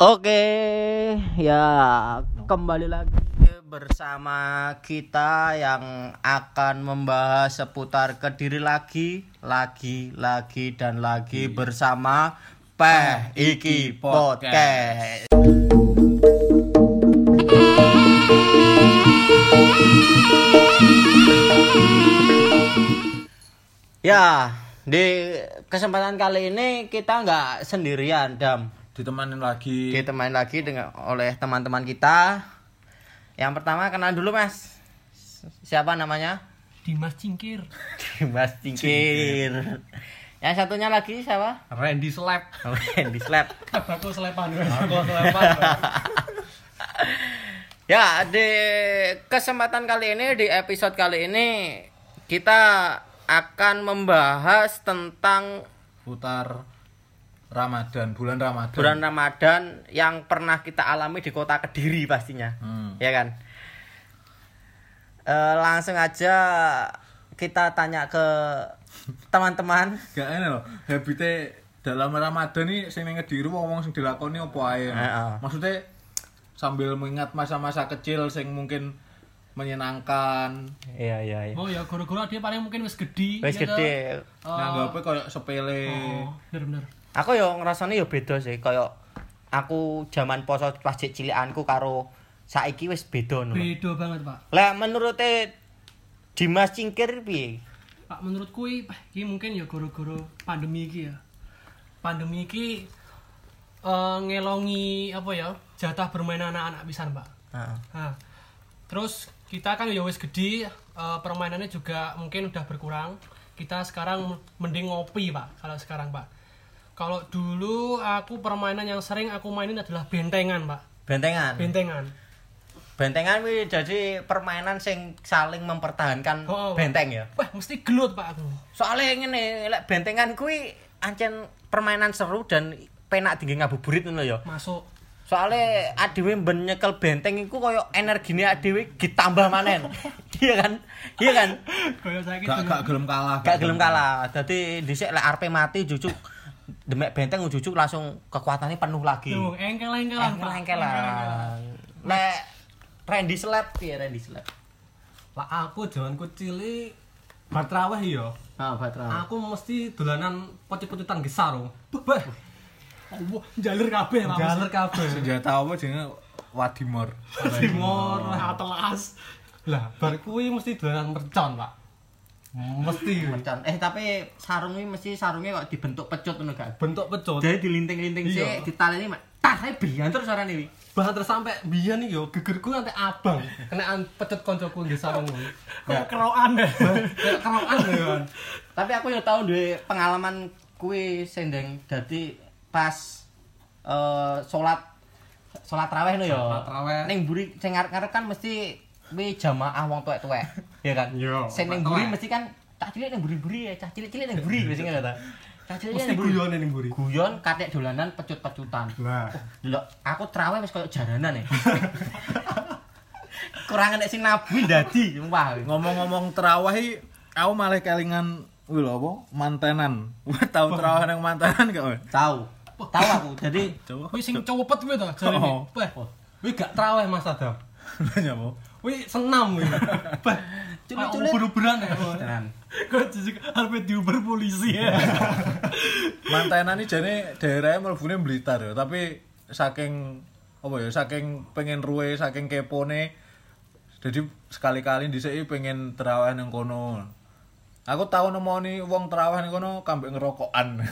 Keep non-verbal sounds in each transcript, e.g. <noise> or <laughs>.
Oke, ya kembali lagi bersama kita yang akan membahas seputar Kediri lagi, lagi, lagi dan lagi bersama Peh Iki Podcast. Ya, di kesempatan kali ini kita nggak sendirian, Dam ditemani lagi ditemani lagi dengan oleh teman-teman kita. Yang pertama kenal dulu Mas. Siapa namanya? Dimas Cingkir Mas Cingkir. Yang satunya lagi siapa? Randy Slap Randy Slap. <laughs> aku selepan aku selepan <laughs> Ya, di kesempatan kali ini di episode kali ini kita akan membahas tentang putar Ramadan bulan Ramadan bulan Ramadan yang pernah kita alami di kota Kediri pastinya. Hmm. Ya kan? Eh, langsung aja kita tanya ke teman-teman. <laughs> gak enak loh habitnya dalam Ramadan nih sing ning Kediri wong sing dilakoni apa ae Heeh. maksudnya sambil mengingat masa-masa kecil sing mungkin menyenangkan Iya, iya, iya. oh ya gara-gara dia paling mungkin wis gede Wis ya toh? gede. Oh. nganggapnya kayak sepele oh bener-bener Aku yo ngrasane yo beda sih, kayak aku zaman poso pas cek cilikanku karo saiki wis beda no. beda banget pak Lah menurut Dimas Cingkir piye? pak menurut kui ini mungkin ya gara-gara pandemi iki ya pandemi iki eh, ngelongi apa ya jatah bermain anak-anak pisan pak Heeh. Nah, terus kita kan ya wis gede, eh, permainannya juga mungkin udah berkurang. Kita sekarang mending ngopi, Pak. Kalau sekarang, Pak. Kalau dulu aku permainan yang sering aku mainin adalah bentengan, Pak. Bentengan. Bentengan. Bentengan kuwi jadi permainan sing saling mempertahankan Oh, benteng ya. Wah, mesti gelut, Pak aku. Soalnya ngene, lek bentengan kuwi ancen permainan seru dan penak tinggi ngabuburit ngono ya. Masuk. Soalnya adewe ben nyekel benteng iku koyo energine adewe ditambah manen. <laughs> iya kan? Iya kan? Saya gitu. gak gak gelem kalah Gak gelem kalah. Dadi dhisik lek arep mati jujuk demek benteng jujuk langsung kekuatannya penuh lagi. Tuh, engkel-engkelan. Engkel-engkelan. Lek Randy Slap piye Randy Slap? Lah aku jaman kecil iki bar traweh ya. Ah, Batra. Aku mesti dolanan pocet-pocetan gesar. Bah, Wah, jalur kabeh, Pak. jaler kabeh. senjata apa jenenge Wadimor Timor. Atlas. Lah, bar kuwi mesti dolanan mercon, Pak. Mesti Mercon. Eh tapi sarung ini mesti sarungnya kok dibentuk pecut ngono gak? bentuk pecut. Jadi dilinting-linting sih, Iya. ditaleni mak. Tas saya biar terus orang ini. Bahkan terus sampai biyen iki yo gegerku nganti abang. Kenaan pecut koncoku nggih sarung. Kok kerokan deh. Kayak kerokan kan. Tapi aku ya tahu duwe pengalaman kue sendeng dadi pas eh salat salat raweh no ya. Salat raweh. Ning mburi sing ngarep-ngarep kan mesti kuwi jamaah wong tuwek-tuwek. Ya kan? Iya, ning tuwek-tuwek. mburi mesti kan cah cilik ning mburi-mburi ya, cah cilik-cilik ning mburi wis ngono ta. Cah cilik Mesti ning mburi. guyone ning mburi. Guyon katek dolanan pecut-pecutan. Lah, Delok, aku traweh wis koyo jaranan ya. <laughs> Kurang enek sing nabi dadi, wah. ngomong-ngomong terawih aku malah kelingan wih lho apa mantenan <laughs> tahu terawih yang mantenan gak? Tahu. Tahu aku. Jadi coba Wih, sing cowopet kuwi to, jarine. Oh. Wah, Wih gak traweh Mas Adam. <laughs> nanya apa Wih senam. <laughs> Bah, Culik-culik. uber-uberan ya. tenan. <laughs> kok jujur harus diuber polisi ya. <laughs> mantenan ini jadi daerahnya melebuni Blitar ya tapi saking apa ya saking pengen ruwe saking kepone jadi sekali-kali di sini pengen terawih yang kono aku tahu nemoni wong terawih yang kono kambing ngerokokan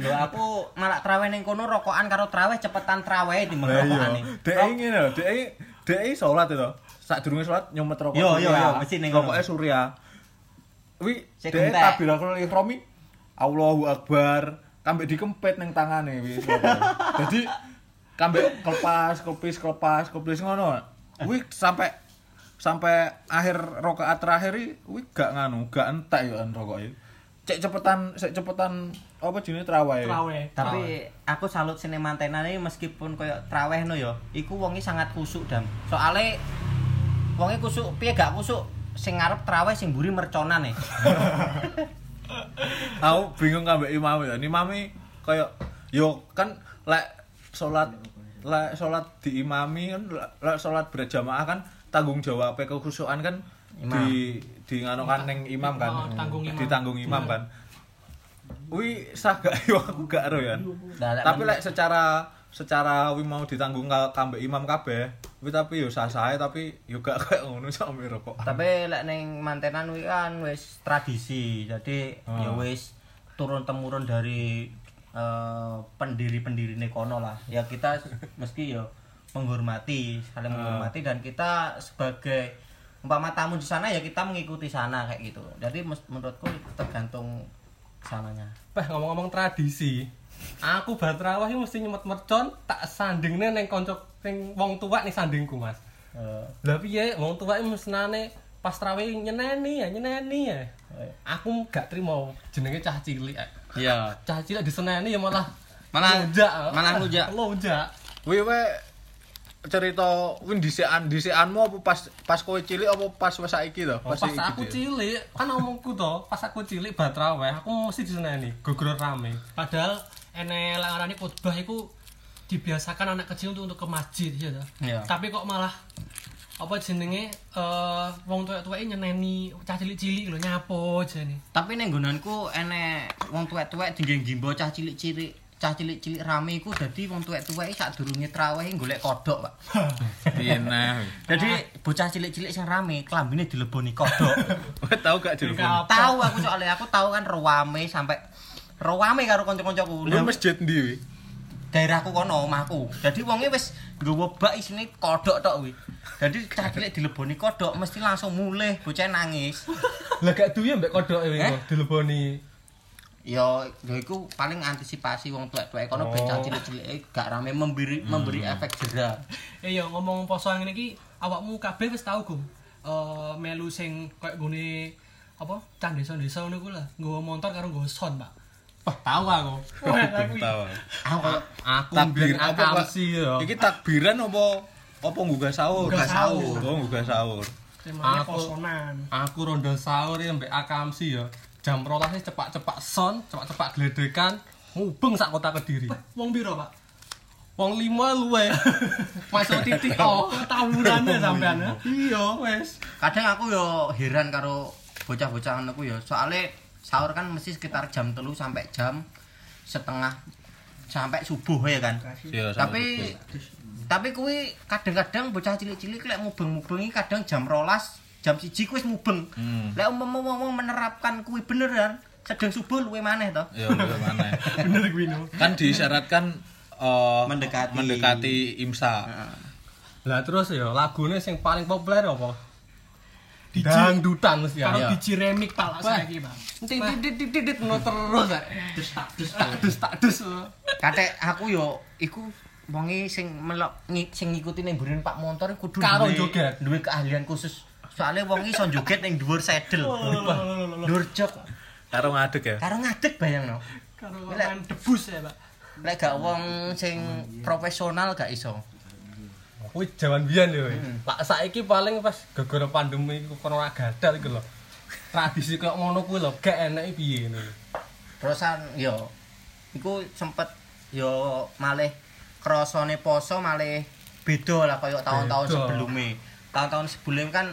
Lho aku malah traweh ning kono rokokan karo traweh cepetan traweh di Lah iya, dek ingin lho, dek dek sholat itu. Saat durunge sholat nyumet rokok. Yo, yo, yo, mesti ning. Rokoknya Surya. Wi, dek gentek. tabiratul ihrami Allahu Akbar, kambek dikempet ning tangane wi. <laughs> Jadi kambek kelepas, kelepis, kelepas, kelepis ngono. Wi sampai sampai akhir rokaat terakhir wi gak nganu, gak entek yo rokoknya. Cek cepetan, cek cepetan apa jenenge traweh. Traweh. Tapi aku salut sini mantenan ini meskipun koyo traweh no yo, iku wongi sangat kusuk dam. Soale wongi kusuk piye gak kusuk sing ngarep traweh sing mburi merconan e. <laughs> aku bingung kabeh imam ya. Imame kayak yo kan lek salat lek salat diimami kan lek- salat berjamaah kan tanggung jawab kekhusyukan kan Imam. di di nganokan ning imam kan. Oh, tanggung imam. Ditanggung imam kan. Wi sah gak yo aku gak ero ya. Lek Tapi lek secara secara wi mau ditanggung ka- kambe imam kabeh, wi tapi yo sah-sah tapi yo gak <laughs> kayak ngono sampe rokok. tapi lek ning mantenan kuwi kan wis tradisi jadi Ah. ya wis turun temurun dari eh, pendiri-pendiri kono lah ya kita mesti ya menghormati saling Ah. menghormati dan kita sebagai umpama tamu di sana ya kita mengikuti sana kayak gitu jadi menurutku tergantung sananya Peh ngomong-ngomong tradisi. Aku bar mesti nyemet mercon tak sandingne ning kanca ning wong tua ning sandingku, Mas. Eh, Lah piye wong tua iki mesnane pas traweh nyeneni ya, nyeneni ya. eh. Aku gak trimo jenenge cah cilik. eh. Iya. Cah cilik diseneni ya malah Malah- lojak. malah lojak. Lojak. Wi we cerita wi dhisikan dhisikanmu apa pas pas kowe cilik apa pas wis saiki to? Oh, pas aku cilik, kan omongku to, pas aku cilik bar traweh, aku mesti diseneni, gogoro rame. Padahal ene larane khotbah iku dibiasakan anak kecil untuk untuk ke masjid ya toh. Iya. Tapi kok malah apa jenenge eh wong tuwek-tuweke nyeneni cah cilik-cilik lho nyapo jane. tapi ning nggonanku enek wong tuwek-tuwek dinggo gimbo cah cilik-cilik cah cilik-cilik rame iku dadi wong tuwek-tuwek sadurunge traweh golek kodok, Pak. <laughs> Piye nah. Jadi bocah cilik-cilik sing rame klambine dileboni kodok. Kowe <laughs> tau gak dileboni? Tahu aku soalnya aku tahu kan rowame sampai rowame karo kanca-kancaku. Lu masjid ndi daerahku kono omahku. Jadi wonge wis nggawa bak isine kodok tok kuwi. Jadi cah cilik dileboni kodok mesti langsung mulih bocah nangis. Lah gak duwe mbek kodoke Eh? dileboni. Ya, ya iku paling antisipasi wong tuwek-tuwek kono ben cah cilik-cilik gak rame memberi memberi efek jera. Eh ya ngomong poso ngene iki awakmu kabeh wis tau Gum. Eh melu sing koyo gune apa cah desa-desa ngono ku lah. Nggawa motor karo nggawa sound, Pak. Wah, tahu aku. Wah, aku Tahu. Aku Aku Takbir apa akamsi ya. Iki takbiran apa apa nggugah sahur? Nggugah sahur. Oh, nggugah sahur. temanya Aku-. Aku rondo sahur ya mbek akamsi ya. Jam 12 cepak-cepak son, cepak-cepak gledekan, mubeng sak kota Kediri. Wong piro, Pak? Wong lima luwe. <laughs> Masuk titik oh. Tawurane sampean ya. Iya, wes. kadang aku yo heran karo bocah-bocah anakku yo soalnya sahur kan mesti sekitar jam telu sampai jam setengah sampai subuh ya kan Iya, sampai tapi tapi kuwi kadang-kadang bocah cilik-cilik lek mubeng-mubengi kadang jam rolas jam siji kuwi wis mubeng Hmm. lek umpama wong menerapkan kuwi beneran sedang subuh luwe maneh to Ya udah mana? <laughs> Bener kuwi no. Kan disyaratkan eh, Mendekati. mendekati imsa. Lah terus ya lagune sing paling populer apa? Dangdutan mesti ya. Karo biji remik Pak lah saiki, Pak. Titit titit titit ngono terus. ya. Dus tak dus tak dus tak dus. kate aku yo iku wonge sing melok sing ngikuti ning Pak Montor kudu Karo joget. duwe keahlian khusus soalnya wong iso joget ning dhuwur sedel dhuwur jok Karo ngadeg ya. karo ngadeg bayangno Karo main debus ya, Pak. lek gak wong sing profesional gak iso Kuwi jaman biyen yo. Lah saiki paling pas gara-gara pandemi iku corona gadal iku lho. Tradisi koyo ngono kuwi lho, gak enak piye ngono. terusan yo iku sempet yo malih krasane poso malih beda lah kaya tahun-tahun sebelumnya tahun-tahun sebelumnya kan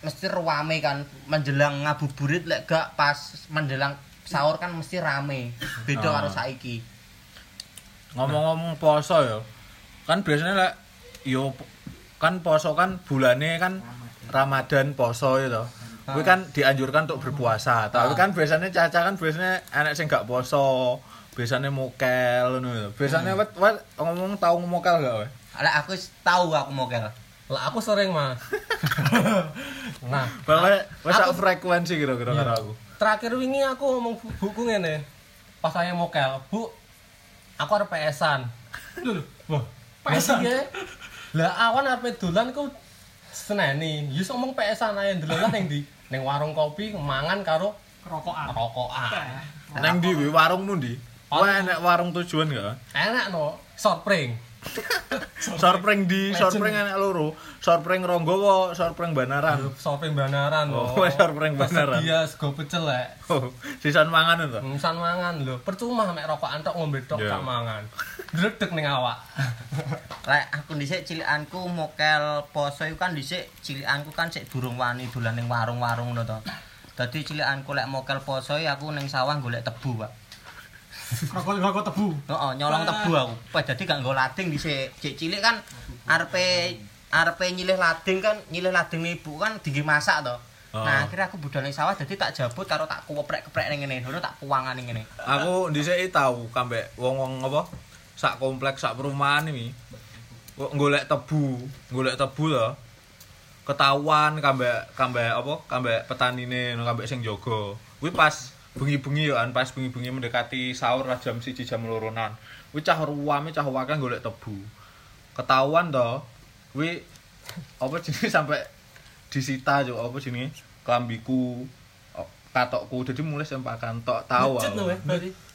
mesti ruame kan menjelang ngabuburit lek gak pas menjelang sahur kan mesti rame beda Ah. karo saiki Ngomong-ngomong poso ya. Kan biasanya lek yo kan poso kan bulannya kan Ramadan poso ya toh. Kuwi kan dianjurkan untuk berpuasa. Tapi kan biasanya caca kan biasanya anak sing gak poso, biasanya mokel ngono ya. Biasanya wet wet ngomong tahu mokel gak we? lek aku wis tahu aku mokel Lah aku sering mah. <laughs> nah, Bahwa wes sak Aku- frekuensi kira-kira Iya. karo aku. terakhir wingi aku ngomong bu- buku ngene. Pas saya mokel, Bu, aku arep PS-an. <laughs> Lho. Wah, PS-an? PS-an. Lah awan arep dolan ku seneni. Yus ngomong PS-an ae ndelok ning ndi? Ning warung kopi mangan karo Rokokan. rokokan. Nang ndi kuwi warungmu ndi? Wah enek warung tujuan gak? Enak no, sorpring. Sorpring di sorpring enek loro. Sorpring Ronggo apa sorpring Banaran? Sorpring banaran Oh, lho. sorpring banaran. Iya, sego pecel lek. Oh, sisan mangan itu. Misan mangan lho, percuma mek rokokan tok ngombe tok Iya. gak mangan. Dredeg ning awak. <laughs> Lek aku dhisik cilikanku mokel poso iku kan dhisik cilikanku kan sik durung wani dolan ning warung-warung ngono to. Dadi cilikanku lek mokel poso aku ning sawah golek tebu, Pak. Rokok rokok tebu. Heeh, nyolong tebu aku. Pas dadi gak nggo lading dhisik. Cik cilik kan arepe arepe nyilih lading kan nyilih lading ibu kan dinggi masak to. Oh. Nah, akhirnya aku budal ning sawah dadi tak jabut karo tak kuweprek-keprek ning ngene. Ngono tak puangan ning ngene. Aku dhisik tahu kambek wong-wong apa sak kompleks sak perumahan iki. Kok golek tebu, golek tebu to. Ketahuan kambek kambek apa? Kambek petanine, kambek sing jaga. Kuwi pas bengi-bengi yo kan pas bengi-bengi mendekati sahur lah jam 1 jam loronan. Kuwi cah ruame cah wakang golek tebu. Ketahuan to. Kuwi apa jenenge sampai disita yo apa jenenge klambiku oh, katokku jadi mulai sempakan tok tahu ya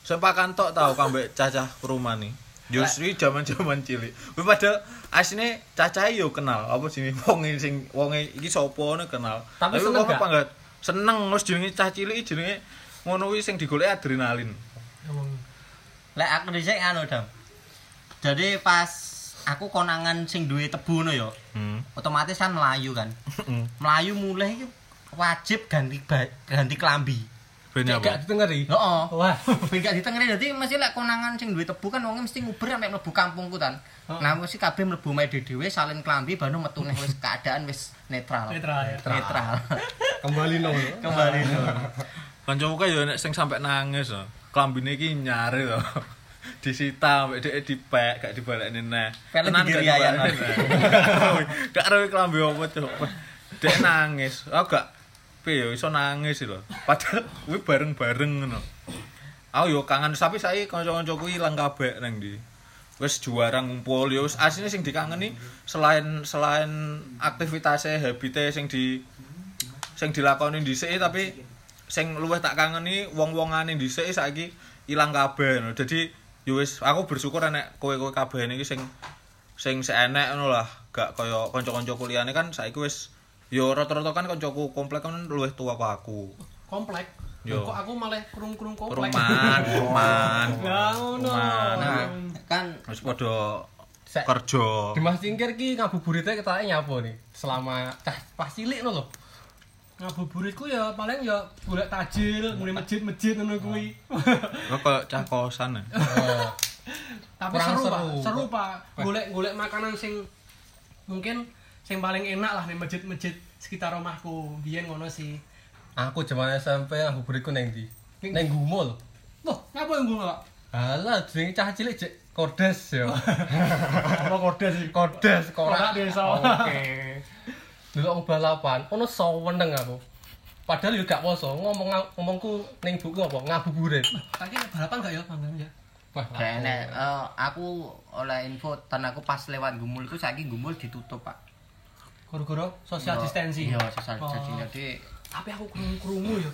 sempakan tok tahu kambek cacah perumahan nih Justru zaman-zaman cilik. Kuwi padahal asline cacahe yo kenal apa sini wong sing wong iki sapa kenal. Tapi seneng wong gak? apa enggak seneng terus jenenge cah cilik jenenge ngono kuwi sing digoleki adrenalin. Lek aku dhisik anu, Dam. Jadi pas aku konangan sing duwe tebu ngono ya, Hmm. otomatis kan melayu kan. Melayu mulai iki wajib ganti ganti klambi. Ben apa? gak ditengeri. Heeh. Wah. <laughs> Ben gak ditengeri dadi mesti lek konangan sing duwe tebu kan wonge mesti nguber sampe mlebu kampungku tan. Nah mesti kabeh mlebu mae dhewe salin klambi baru metu nih wis keadaan wis netral. Netral ya. Netral. Kembali nol. Kembali dulu. Kancaku kae yo nek sing sampe nangis to. Klambine iki nyare to. <laughs> disita sampe dhek dipek gak dibalekne neh. Tenan di gak dibalekne. <laughs> Gak ero klambi cuk. Dhek nangis. Aku gak piye yo iso nangis lho. Padahal kuwi bareng-bareng ngono. Aku yo kangen tapi saiki kanca-kancaku ilang kabeh nang ndi. Wis juara ngumpul yo asline sing dikangeni selain selain aktivitasnya habite sing di sing dilakoni dhisik tapi sing luwih tak kangeni wong-wongane dhisik saiki ilang kabeh ngono. Dadi yo wis aku bersyukur enek kowe-kowe kabeh iki sing sing seenek ngono lah, gak kaya kanca-kanca kuliahane kan saiki wis yo rata-rata kan kancaku komplek kan luwih tua kok aku. Komplek. Yo. Kok aku malah kurung-kurung komplek. Perumahan, perumahan. Ya <laughs> ngono. Nah, kan Wis padha kerja. Dimas Tingkir ki ngabuburitnya kita nyapa nih selama cah pas cilik no lho. Ngabuburitku ya paling ya golek tajil, mulai masjid-masjid ngono kuwi. Kok kaya cah kosan ya. Eh, Tapi Kurang seru, seru. Pak. Seru, Pak. Golek-golek makanan sing mungkin sing paling enak lah nih masjid-masjid sekitar rumahku. Biyen ngono sih. Aku zaman SMP ngabuburitku neng ndi? Neng Gumul. Loh, ngapa yang gue nggak? Alah, jenenge cah cilik cek kordes yo. <laughs> Apa? Kordes Korak korak desa. Oke. <laughs> Dulu balapan, ono saweneng aku. Padahal yo gak poso, ngomong ngomongku ning buku apa ngabuburit. Tapi balapan nggak ya, Bang ya? Wah, Gak enek. Eh, aku oleh info dan aku pas lewat gumul itu saiki gumul ditutup, Pak. Goro-goro social Yo, distancing. Iya, social Oh. distancing. Jadi Tapi aku krungu-krungu ya.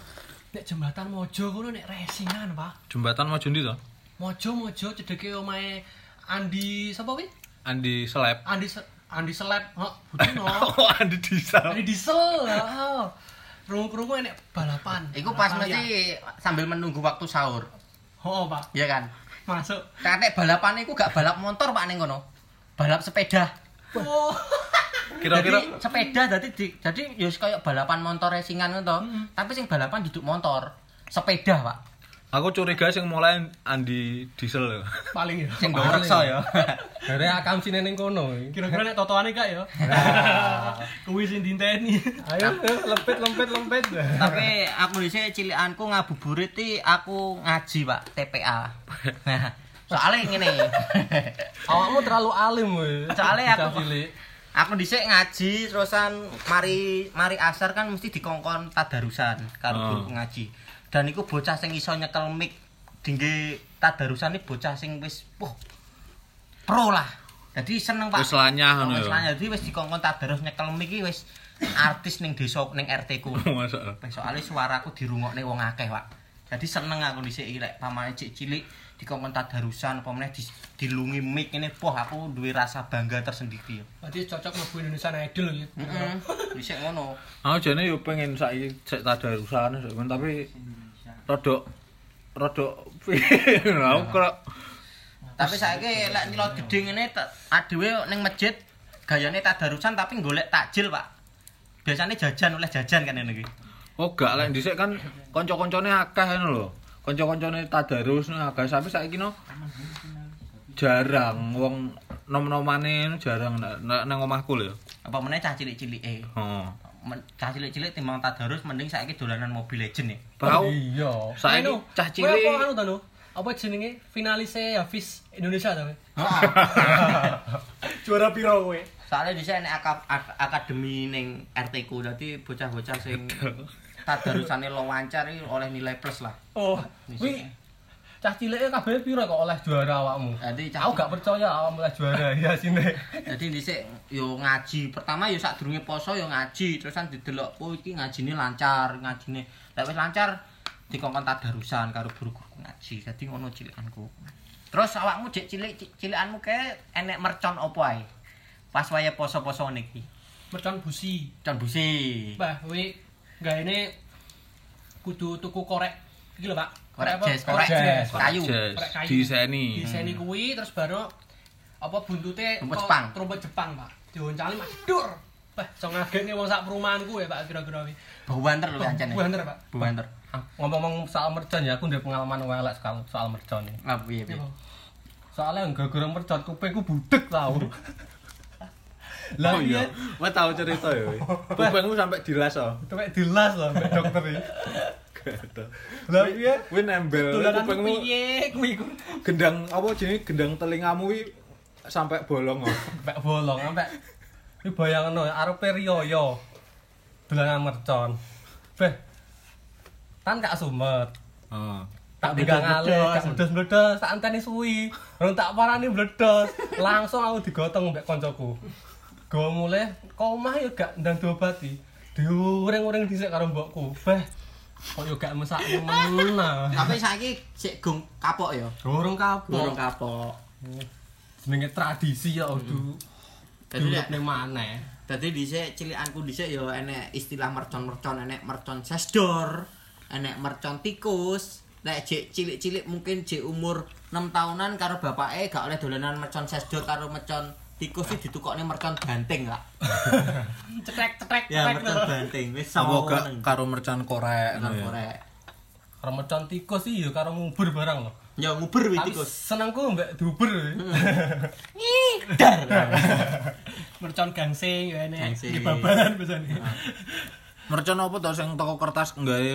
Nek jembatan Mojo ngono nek racingan, Pak. Jembatan mau ndi to? Mojo Mojo cedeke omahe Andi sapa kuwi? Andi seleb. Andi Se- Andi Seleb. Heeh, Butino. <laughs> Oh, Andi Disa. Andi Diesel. Heeh. Krungu-krungu nek balapan. Iku pas Balapan mesti sambil menunggu waktu sahur, ya. Oh, Pak. iya kan? Masuk. Kakek balapan iku gak balap motor Pak ning kono. Balap sepeda. Oh. <laughs> Kira-kira Jadi sepeda jadi di, jadi yo kayak balapan motor racingan ngono to. Tapi sing balapan duduk motor. Sepeda, Pak. Aku curiga sing mulai Andi Diesel. ya. Paling ya. Sing nggawa reksa ya. Dari akam sini ning kono. Kira-kira nek totoane gak ya? Kuwi sing dinteni. Ayo, lempet lempet lempet. Tapi aku dhisik cilikanku ngabuburit iki aku ngaji, Pak, TPA. Nah, soalnya ngene. Awakmu terlalu alim. Soalnya aku- aku dhisik ngaji terusan mari mari asar kan mesti dikongkon tadarusan karo Oh. guru ngaji. Dan iku bocah sing iso nyekel mic dingge tadarusan iki bocah sing wis wah pro lah. Jadi seneng Pak. Wis lanyah ngono Wis ya. lanyah. Jadi wis dikongkon tadarus nyekel mic iki wis artis ning desa ning RT ku. <laughs> Soalnya suaraku dirungokne wong akeh, Pak. Jadi seneng aku dhisik iki lek pamane cik cilik dikongkon tadarusan apa meneh di- dilungi mic ini, poh aku duwe rasa bangga tersendiri. Berarti cocok mlebu Indonesian Idol ya. <laughs> Heeh. Dhisik ngono. Aku jane yo pengen saiki sik tadarusan sik, tapi rada rada <laughs> aku kok Tapi saiki lek nyelot gedhe ngene adewe ning masjid gayane tadarusan tapi golek takjil, Pak. Biasanya jajan oleh jajan kan ngene iki. Oh gak lek dhisik kan kanca-kancane akeh ngono lho. Kanca-kancane tadarus akeh sampe saiki no jarang wong nom-nomane jarang nang omahku lho. Apa meneh cah cilik-cilike. Heeh. Men- Cah cilik-cilik timbang tadarus mending saiki dolanan Mobile Legend ya. Tahu Iya. saiki Anu, cah kowe apa cilik anu ta no? Apa jenenge finalise Hafiz Indonesia ta kowe? <laughs> Juara piro kowe? Soalnya di sini aka, ak- akademi ning RT ku, jadi bocah-bocah sing tadarusane lancar oleh nilai plus lah. Oh, Kuwi cah cilike kabeh piro kok oleh juara awakmu? Jadi cah Aku gak percaya awakmu oleh juara <laughs> ya sini. Jadi dhisik yo ngaji. Pertama yo sadurunge poso yo ngaji, terusan didelok oh iki ngajine lancar, ngajine. Lek wis lancar dikongkon tadarusan karo guru-guru ngaji. Dadi ngono cilikanku. Terus awakmu jek cilik ci- cilikanmu kae enek mercon opo ae? Pas waya poso-poso niki. mercon busi. Con busi. Bah, kowe gaene kudu tuku korek iki lho, Pak. Korek apa? jas, korek jas, kayu. Diseni. Diseni kuwi terus baru apa buntute kok Jepang. Rumput Jepang, Pak. Dioncali mak dur. Bah, iso ngagetne wong sak perumahanku ya, Pak, kira-kira kuwi. Bau banter lho ancene. Buanter, Pak. Bau banter. Ah, Ngomong-ngomong soal mercon ya, aku udah pengalaman welek soal soal mercon nih. Lah piye piye. Iya. Soalnya gara-gara mercon kupingku budek tau. <laughs> Lah Oh iya, iya, kowe tau cerita ya. <laughs> Kupingmu sampe dilas oh. sampai dilas loh mbak dokter ini. <laughs> Lah iya, Kuwi nembel kupingmu piye kuwi ku? gendang apa jenenge gendang telingamu kuwi sampe bolong oh. <laughs> sampai bolong sampai ini bayangin no, arepe riyoyo dolanan mercon. Beh, kan gak sumet. Heeh. tak tinggal ngalih, gak meledos-meledos, tak anteni suwi. Orang tak parani meledos, langsung aku digotong mbek koncoku. Gue mulai, kok omah ya gak ndang diobati. Diuring-uring dhisik karo mbokku. Beh, kok yo gak mesak menah. Tapi saiki sik gung kapok ya. Dorong kapok. Burung kapok. Jenenge tradisi ya, Diurip lek- ning maneh. Dadi dhisik cilikanku dhisik ya enek istilah mercon-mercon, enek mercon sesdor, enek mercon tikus. Nek jek cilik-cilik mungkin jek umur 6 tahunan karo bapake gak oleh dolanan mercon sesdor karo mercon tikus iki ditukokne mercon banting, Kak. <laughs> Cetrek cetrek Ya, mercon banting. Wis sama gak karo mercan korek mercon ya. korek. Karo mercon tikus sih ya karo ngubur barang loh. Ya nguber wi Tapi tikus. senengku mbek duber. <laughs> Dar. <laughs> Mercon gangsing ya. Gangsing. Di babalan biasane. Mercon apa to sing toko kertas nggawe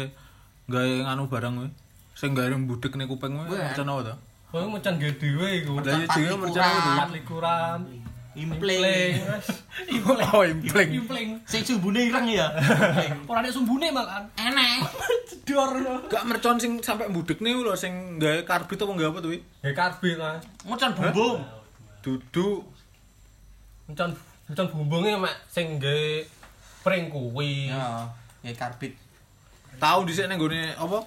nggawe nganu barang kuwi? Sing nggawe budek ning kuping kuwi mercon apa to? Kowe mercon gede dhewe iku. Lah iya jenenge mercon likuran. Impling. Oh, impling. Impling. Sing sumbune ireng ya. Ora nek sumbune makan. Enek. Cedor. Gak mercon sing sampe budekne lho sing nggawe karbit apa nggawe apa kuwi? Ya karbit lah. Mercon bumbung. Duduk Mercon mercon bumbunge mek sing nggawe pring kuwi. Ya, ya karbit. tahu dhisik ning gone apa?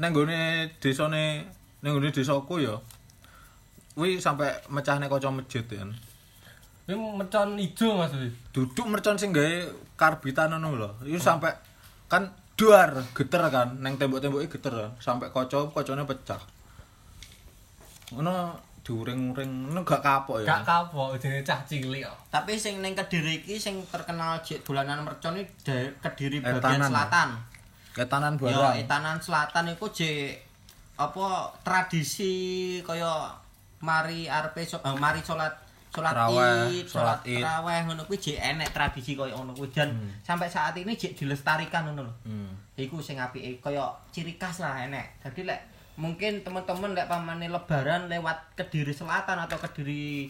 Ning gone desane ning gone desaku ya. Kuwi sampe mecahne kaca masjid ya. Kuwi mercon ijo Mas. Duduk mercon sing gawe karbitan ngono lho. Iku sampe kan duar geter kan neng tembok-temboke geter kan. Sampe kaca kacane pecah. Ngono diuring-uring ngono gak kapok ya. Gak kapok jenenge cah cilik kok. Tapi sing ning Kediri iki sing terkenal jek dolanan mercon iki da- Kediri bagian Etanan, selatan. Ketanan Ya, barang. Etanan Selatan iku jek apa tradisi kaya mari arepe so, eh, mari salat salat Taraweh, Id, salat Id. taraweh ngono kuwi jek enek tradisi kaya ngono kuwi dan sampai saat ini jek dilestarikan ngono lho. Hmm. Iku sing apike kaya ciri khas lah enek. Jadi lek mungkin teman-teman lek pamane lebaran lewat Kediri Selatan atau Kediri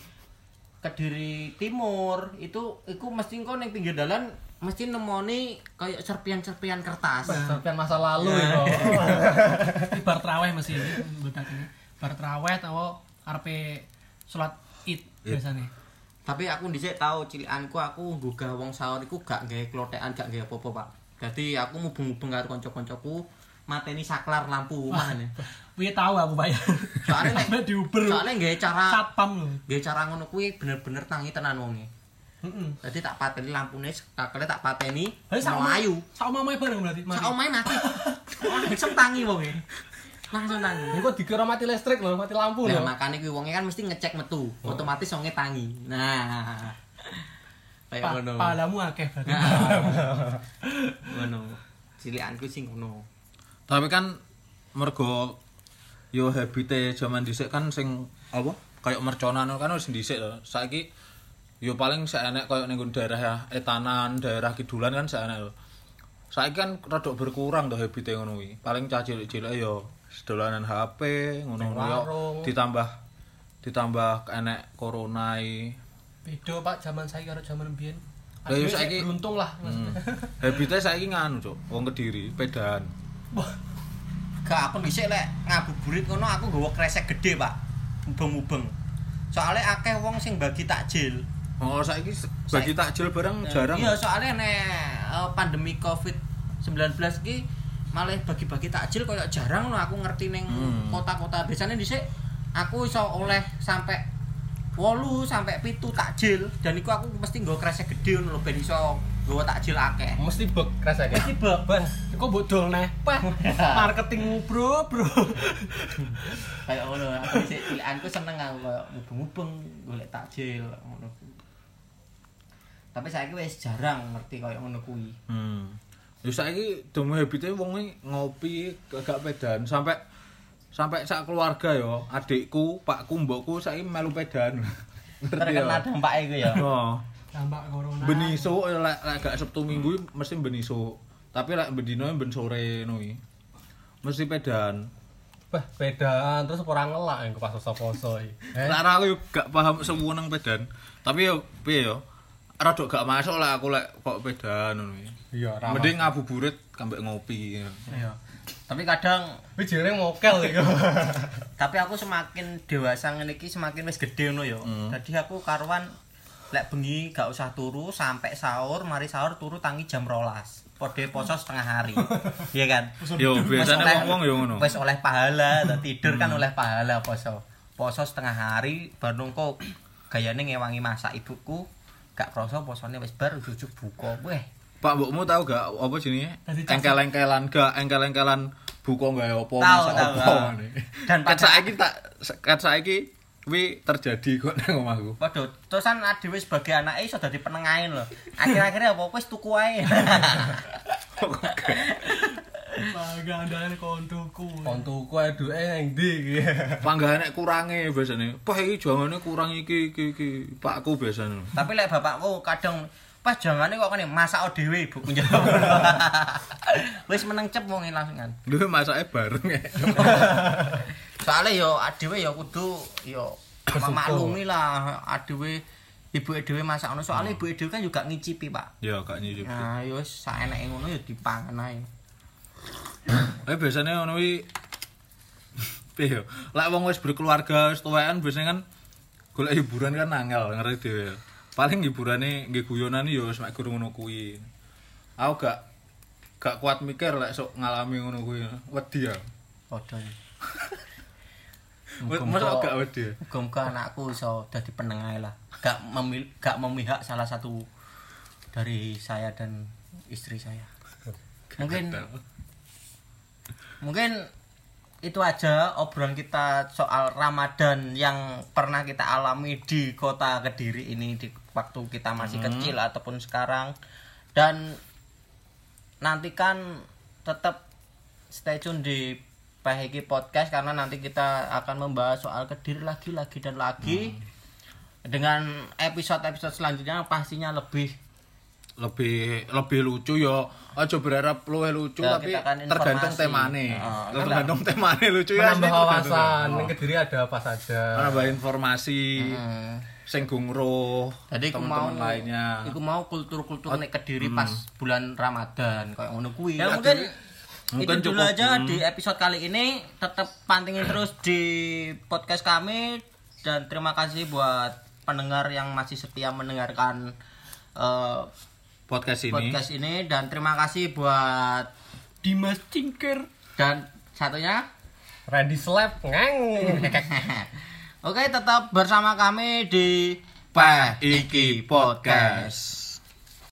Kediri Timur itu iku mesti engko ning pinggir dalan mesti nemoni kayak serpian-serpian kertas. Sampeyan masa lalu Ya. <laughs> itu. Di bar traweh mesti mboten ini. Bar traweh atau arepe salat Id biasane. Tapi aku dhisik tau cilikanku aku nggugah wong sahur iku gak gawe klothekan, gak gawe apa-apa, Pak. Dadi aku mubeng-mubeng karo kanca-kancaku mateni saklar lampu omah ne. Kuwi tahu aku bayar. Soale nek <laughs> Sampai diuber. soale gawe cara satpam lho. gawe cara ngono kuwi bener-bener tangi tenan wonge. Heeh. Dadi tak pateni lampune kakele tak pateni mau ayu. Sak omahe bareng berarti. Sak omahe mati. <laughs> Langsung tangi wonge. Langsung tangi. Ini kok dikira mati listrik loh, mati lampu Nah, loh. makanya kuwi wonge kan mesti ngecek metu, otomatis wonge tangi. Nah. Kayak Pa- ngono. Palamu akeh berarti. <laughs> Ngono. Cilikanku sing ngono. Tapi kan mergo yo habite zaman dhisik kan sing apa? Kayak merconan kan wis dhisik to. Saiki yo paling seenek kayak ning daerah etanan, daerah kidulan kan seenek to. Saiki kan rada berkurang to habite ngono kuwi. Paling cah cilik-cilik yo sedolanan HP ngono-ngono yo ditambah ditambah enek corona. Beda Pak zaman saya karo zaman mbiyen. Lah, yo sik saiki- beruntung lah Hmm. maksudnya. <laughs> Habite saiki nganu, Cuk. Wong Kediri, pedaan. Gak aku dhisik lek ngabuburit ngono aku nggawa kresek gede, Pak. Mubeng-mubeng. Soalnya akeh wong sing bagi takjil. Oh, saiki bagi takjil barang jarang. Iya, soalnya nek eh, pandemi Covid-19 iki malah bagi-bagi takjil koyo jarang loh aku ngerti ning Hmm. kota-kota. Biasanya dhisik aku iso oleh sampai 8 sampai pitu takjil dan iku aku mesti nggawa kresek gede ngono lho ben iso takjil akeh. Mesti bek rasanya. Mesti bek. Bah, kok bodol neh. Pah, <laughs> marketing bro, bro. <laughs> kayak ngono aku sih cilikanku seneng aku kayak mubeng-mubeng golek takjil ngono tapi saiki wis jarang ngerti kayak ngono kuwi Hmm. Ya saiki demo habite wong ngopi gak pedan sampai sampai sak keluarga yo, adikku, pakku, mbokku saiki melu pedan. <laughs> Ngerti ya? terkena dampak iku ya Oh. Dampak corona. Beniso lek lek gak Sabtu Minggu mesti beniso. Tapi lek bendino ben sore ngono iki. Mesti pedan. Bah, bedaan terus orang ngelak yang pas poso-poso iki. Eh, Lek aku gak paham sewenang pedan. Tapi yo piye yo? Rada gak masuk lah aku lek kok pedan ngono. Iya, ramah. Mending ngabuburit kambek ngopi. iya tapi kadang Wih, jenenge mokel iku. <laughs> tapi aku semakin dewasa ngene iki semakin wis gede ngono ya Hmm. jadi aku karuan lek bengi gak usah turu sampai sahur mari sahur turu tangi jam rolas pode poso setengah hari <laughs> iya kan Yo biasanya oleh- wong-wong yo ngono. Wes oleh pahala, tidur kan oleh pahala poso. Poso setengah hari baru kok gayane ngewangi masak ibuku. Gak kroso posone wis bar jujuk buka. Weh, Pak mbokmu tahu gak apa jenenge? Engkel-engkelan gak engkel-engkelan buka gawe apa Tahu, masak tahu, apa. Dan pada- saiki tak kat saiki kuwi terjadi kok nang omahku. Waduh, terusan adewe sebagai anake iso dadi penengahin lho. Akhir-akhirnya apa wis tuku ae. <laughs> Bangga andalan kontuku. Kontuku ae duwe nang ndi iki. <laughs> Panggahane kurange biasane. Pak iki jangane kurang iki iki iki. Pakku biasane. Tapi lek bapakku kadang pas jangane kok kene masak dhewe ibu <laughs> Wis meneng cep wong langsung kan. <laughs> Lho masake bareng ya. soalnya yo adewe yo kudu yo memaklumi lah adewe ibu adewe masak ono soalnya ibu adewe kan juga ngicipi pak Ya gak nyicip. nah yo wis saeneke ngono yo dipangan ae Eh biasanya ngono kuwi <laughs> piye yo? Lek wong wis berkeluarga, wis tuwekan biasanya kan golek hiburan kan angel ngerti dhewe. Paling hiburane nggih guyonane yo wis mek guru ngono kuwi. Aku gak gak kuat mikir lek sok ngalami ngono kuwi. Wedi ya. padha Wes mosok gak wedi. ya? Muga-muga anakku iso dadi penengah lah gak memil gak memihak salah satu dari saya dan istri saya mungkin mungkin itu aja obrolan kita soal Ramadan yang pernah kita alami di kota Kediri ini di waktu kita masih kecil ataupun sekarang. Dan nantikan tetap stay tune di Paheki Podcast karena nanti kita akan membahas soal Kediri lagi lagi dan lagi. Dengan episode-episode selanjutnya pastinya lebih lebih lebih lucu ya aja berharap luwih lucu Ya, tapi kan tergantung temane Heeh. tergantung temane lucu ya Menambah wawasan, ning Kediri ada apa saja. menambah informasi Hmm. sing gungro Jadi aku mau teman-teman lainnya Iku mau kultur-kultur nek Kediri pas bulan Ramadan kayak ngono kuwi. Ya mungkin mungkin itu dulu cukup, aja hmm. di episode kali ini tetap pantengin terus di podcast kami dan terima kasih buat pendengar yang masih setia mendengarkan eh, podcast ini podcast ini dan terima kasih buat Dimas Cingker. dan satunya Randy Slap ngang. <laughs> Oke tetap bersama kami di Pak Iki Podcast